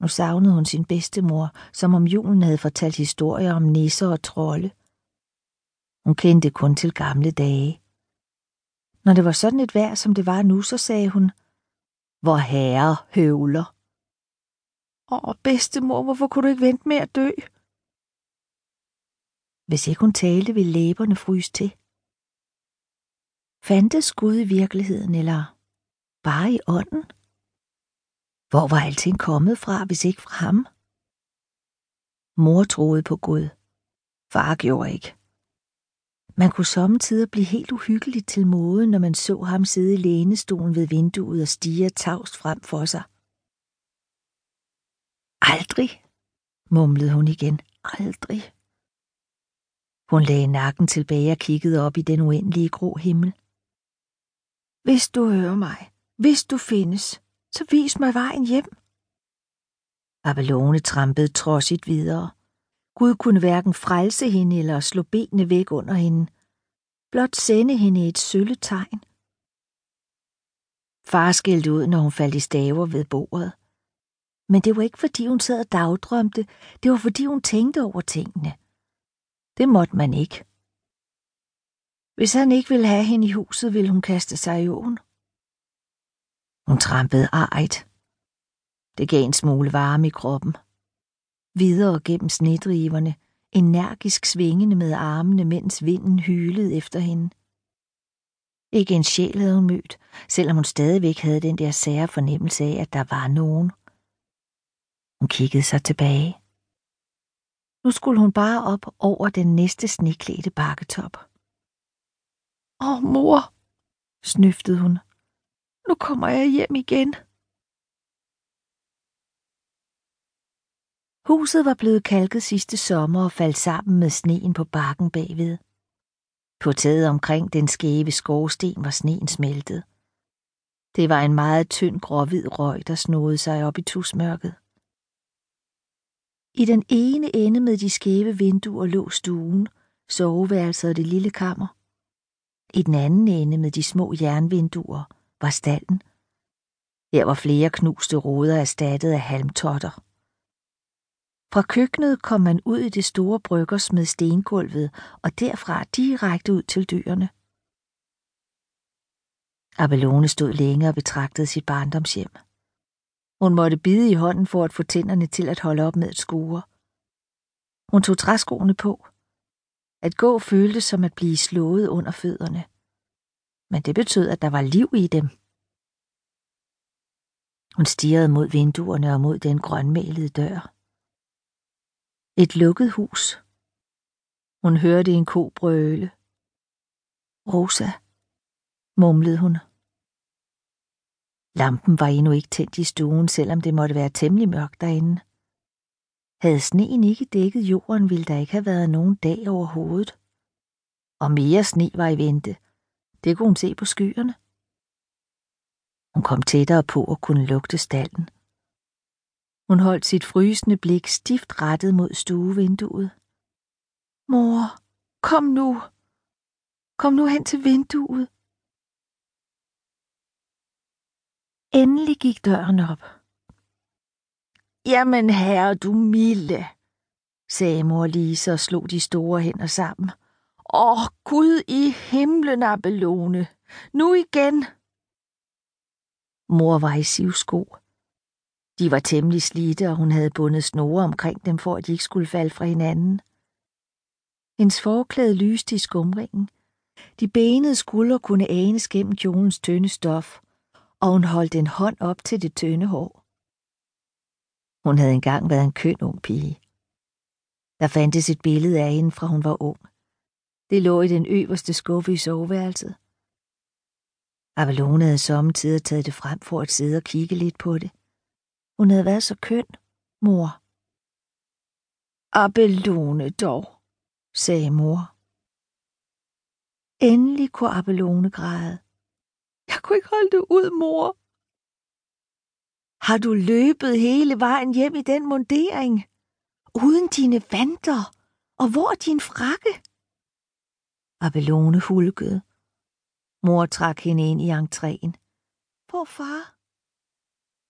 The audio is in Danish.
Nu savnede hun sin bedstemor, som om julen havde fortalt historier om nisser og trolde. Hun kendte kun til gamle dage. Når det var sådan et vejr, som det var nu, så sagde hun, Hvor herre høvler. Åh, bedstemor, hvorfor kunne du ikke vente med at dø? Hvis ikke hun talte, ville læberne fryse til. Fandtes Gud i virkeligheden, eller bare i ånden? Hvor var alting kommet fra, hvis ikke fra ham? Mor troede på Gud. Far gjorde ikke. Man kunne sommetider blive helt uhyggeligt til mode, når man så ham sidde i lænestolen ved vinduet og stige tavst frem for sig. Aldrig, mumlede hun igen. Aldrig. Hun lagde nakken tilbage og kiggede op i den uendelige grå himmel. Hvis du hører mig, hvis du findes, så vis mig vejen hjem. Abelone trampede trodsigt videre. Gud kunne hverken frelse hende eller slå benene væk under hende. Blot sende hende et sølle tegn. Far skældte ud, når hun faldt i staver ved bordet. Men det var ikke, fordi hun sad og dagdrømte. Det var, fordi hun tænkte over tingene. Det måtte man ikke. Hvis han ikke ville have hende i huset, ville hun kaste sig i åen. Hun trampede arigt. Det gav en smule varme i kroppen. Videre gennem snedriverne, energisk svingende med armene, mens vinden hylede efter hende. Ikke en sjæl havde hun mødt, selvom hun stadigvæk havde den der sære fornemmelse af, at der var nogen. Hun kiggede sig tilbage. Nu skulle hun bare op over den næste sneklædte bakketop. Åh, mor, snøftede hun. Nu kommer jeg hjem igen. Huset var blevet kalket sidste sommer og faldt sammen med sneen på bakken bagved. På taget omkring den skæve skorsten var sneen smeltet. Det var en meget tynd gråhvid røg, der snodede sig op i tusmørket. I den ene ende med de skæve vinduer lå stuen, soveværelset og det lille kammer. I den anden ende med de små jernvinduer var stallen. Her var flere knuste ruder erstattet af halmtotter. Fra køkkenet kom man ud i det store bryggers med stengulvet og derfra direkte ud til dyrene. Abelone stod længe og betragtede sit barndomshjem. Hun måtte bide i hånden for at få tænderne til at holde op med at skure. Hun tog træskoene på. At gå føltes som at blive slået under fødderne. Men det betød, at der var liv i dem. Hun stirrede mod vinduerne og mod den grønmalede dør. Et lukket hus. Hun hørte en ko brøle. Rosa, mumlede hun. Lampen var endnu ikke tændt i stuen, selvom det måtte være temmelig mørkt derinde. Havde sneen ikke dækket jorden, ville der ikke have været nogen dag overhovedet. Og mere sne var i vente. Det kunne hun se på skyerne. Hun kom tættere på og kunne lugte stallen. Hun holdt sit frysende blik stift rettet mod stuevinduet. Mor, kom nu. Kom nu hen til vinduet. Endelig gik døren op. Jamen herre, du milde, sagde mor Lise og slog de store hænder sammen. Åh, Gud i himlen, Abelone. Nu igen. Mor var i sivsko. De var temmelig slidte, og hun havde bundet snore omkring dem, for at de ikke skulle falde fra hinanden. Hendes forklæde lyste i skumringen. De benede skuldre kunne anes gennem kjolens tynde stof, og hun holdt en hånd op til det tynde hår. Hun havde engang været en køn ung pige. Der fandtes et billede af hende, fra hun var ung. Det lå i den øverste skuffe i soveværelset. Avalone havde sommetider taget det frem for at sidde og kigge lidt på det. Hun havde været så køn, mor. Abelone dog, sagde mor. Endelig kunne Abelone græde. Jeg kunne ikke holde det ud, mor. Har du løbet hele vejen hjem i den mundering? Uden dine vanter? Og hvor er din frakke? Abelone hulkede. Mor trak hende ind i entréen. Hvor far?